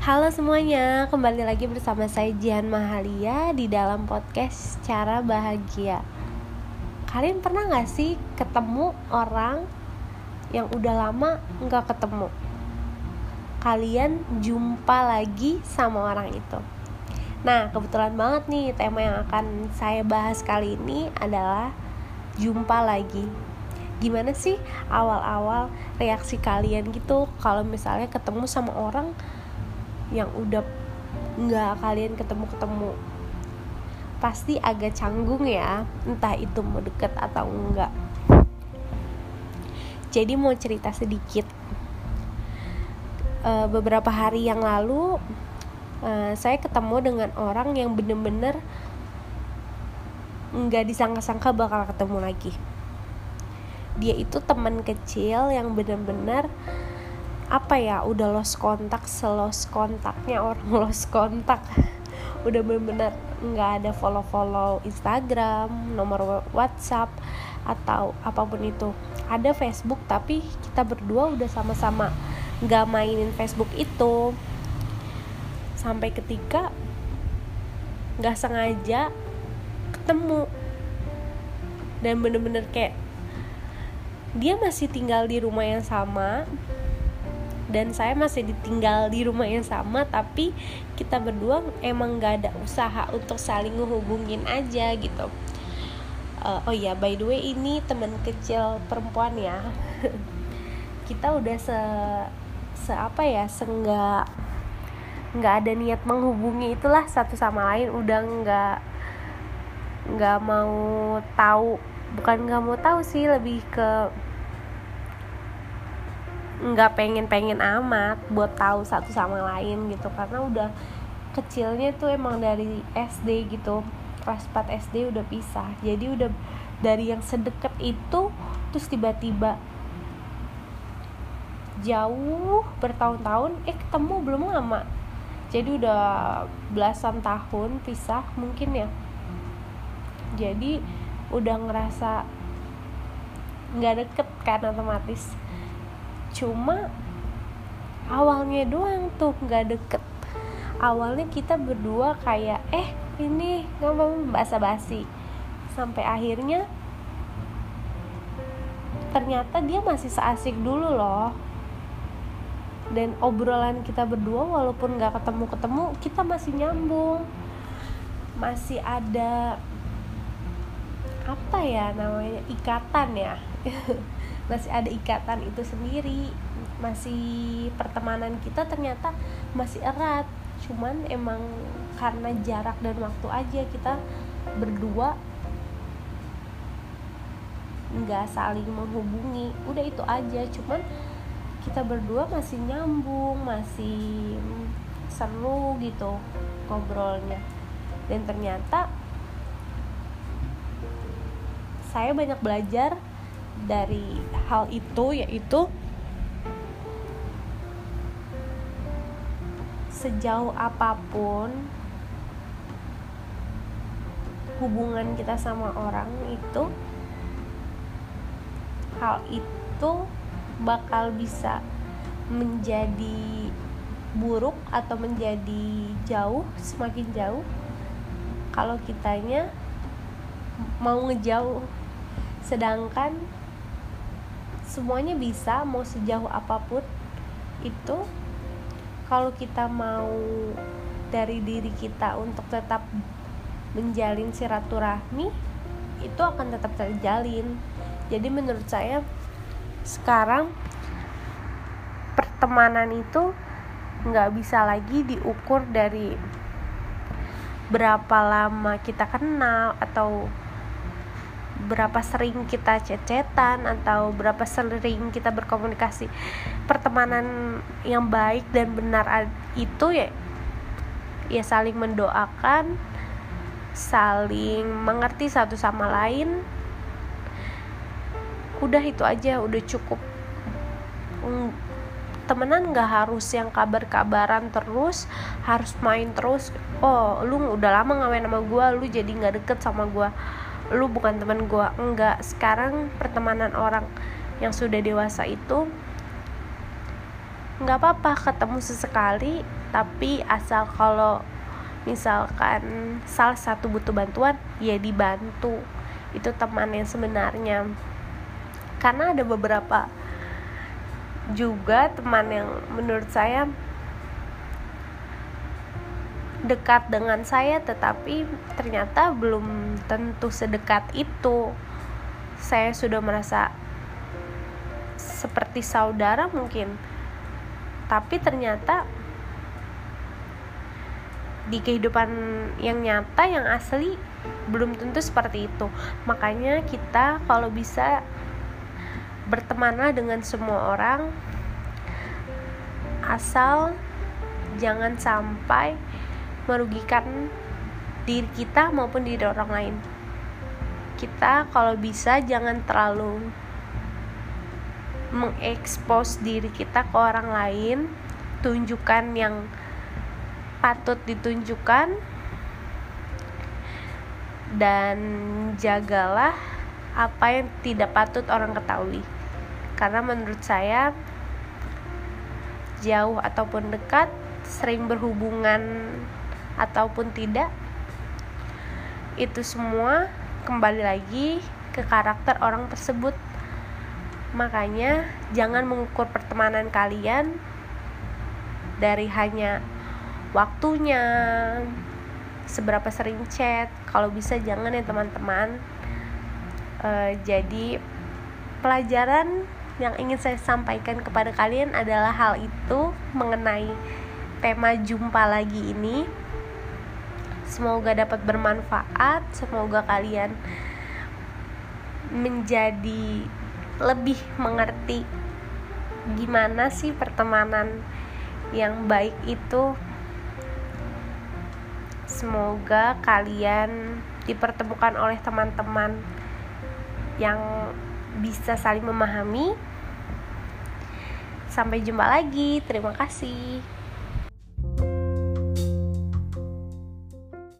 Halo semuanya, kembali lagi bersama saya Jihan Mahalia di dalam podcast Cara Bahagia. Kalian pernah gak sih ketemu orang yang udah lama gak ketemu? Kalian jumpa lagi sama orang itu. Nah, kebetulan banget nih tema yang akan saya bahas kali ini adalah jumpa lagi. Gimana sih awal-awal reaksi kalian gitu kalau misalnya ketemu sama orang yang udah nggak kalian ketemu-ketemu pasti agak canggung ya entah itu mau deket atau enggak. Jadi mau cerita sedikit. E, beberapa hari yang lalu e, saya ketemu dengan orang yang bener-bener nggak disangka-sangka bakal ketemu lagi. Dia itu teman kecil yang bener-bener apa ya udah lost kontak selos kontaknya orang lost kontak. Udah bener-bener nggak ada follow follow Instagram nomor WhatsApp atau apa pun itu. Ada Facebook tapi kita berdua udah sama-sama nggak mainin Facebook itu. Sampai ketika nggak sengaja ketemu. Dan bener-bener kayak dia masih tinggal di rumah yang sama dan saya masih ditinggal di rumah yang sama tapi kita berdua emang gak ada usaha untuk saling ngehubungin aja gitu. Uh, oh ya by the way ini teman kecil perempuan ya. Kita udah se se apa ya senggak nggak ada niat menghubungi itulah satu sama lain. Udah nggak nggak mau tahu bukan nggak mau tahu sih lebih ke nggak pengen-pengen amat buat tahu satu sama lain gitu. Karena udah kecilnya tuh emang dari SD gitu. Kelas 4 SD udah pisah. Jadi udah dari yang sedekat itu terus tiba-tiba jauh bertahun-tahun eh ketemu belum lama. Jadi udah belasan tahun pisah mungkin ya. Jadi udah ngerasa nggak deket kan otomatis cuma awalnya doang tuh nggak deket. Awalnya kita berdua kayak eh ini ngomong basa-basi. Sampai akhirnya ternyata dia masih seasik dulu loh. Dan obrolan kita berdua walaupun nggak ketemu-ketemu kita masih nyambung. Masih ada apa ya namanya ikatan ya masih ada ikatan itu sendiri. Masih pertemanan kita ternyata masih erat. Cuman emang karena jarak dan waktu aja kita berdua nggak saling menghubungi. Udah itu aja cuman kita berdua masih nyambung masih seru gitu ngobrolnya. Dan ternyata saya banyak belajar dari hal itu yaitu sejauh apa pun hubungan kita sama orang itu hal itu bakal bisa menjadi buruk atau menjadi jauh semakin jauh kalau kitanya mau ngejauh. Sedangkan semuanya bisa mau sejauh apa pun itu kalau kita mau dari diri kita untuk tetap menjalin silaturahmi itu akan tetap terjalin. Jadi menurut saya sekarang pertemanan itu nggak bisa lagi diukur dari berapa lama kita kenal atau berapa sering kita cecetan atau berapa sering kita berkomunikasi pertemanan yang baik dan benar itu ya ya saling mendoakan saling mengerti satu sama lain. Udah itu aja udah cukup. Temenan nggak harus yang kabar-kabaran terus harus main terus. Oh lu udah lama ngamen sama gue lu jadi nggak deket sama gue lu bukan teman gue enggak. Sekarang pertemanan orang yang sudah dewasa itu nggak apa-apa ketemu sesekali tapi asal kalau misalkan salah satu butuh bantuan ya dibantu. Itu teman yang sebenarnya. Karena ada beberapa juga teman yang menurut saya dekat dengan saya tetapi ternyata belum tentu sedekat itu. Saya sudah merasa seperti saudara mungkin tapi ternyata di kehidupan yang nyata yang asli belum tentu seperti itu. Makanya kita kalau bisa bertemanlah dengan semua orang asal jangan sampai merugikan diri kita maupun diri orang lain. Kita kalau bisa jangan terlalu mengekspos diri kita ke orang lain. Tunjukkan yang patut ditunjukkan. Dan jagalah apa yang tidak patut orang ketahui. Karena menurut saya jauh ataupun dekat sering berhubungan ataupun tidak itu semua kembali lagi ke karakter orang tersebut. Makanya jangan mengukur pertemanan kalian dari hanya waktunya seberapa sering chat. Kalau bisa jangan ya teman-teman. Uh, jadi pelajaran yang ingin saya sampaikan kepada kalian adalah hal itu mengenai tema jumpa lagi ini semoga dapat bermanfaat. Semoga kalian menjadi lebih mengerti gimana sih pertemanan yang baik itu. Semoga kalian dipertemukan oleh teman-teman yang bisa saling memahami. Sampai jumpa lagi. Terima kasih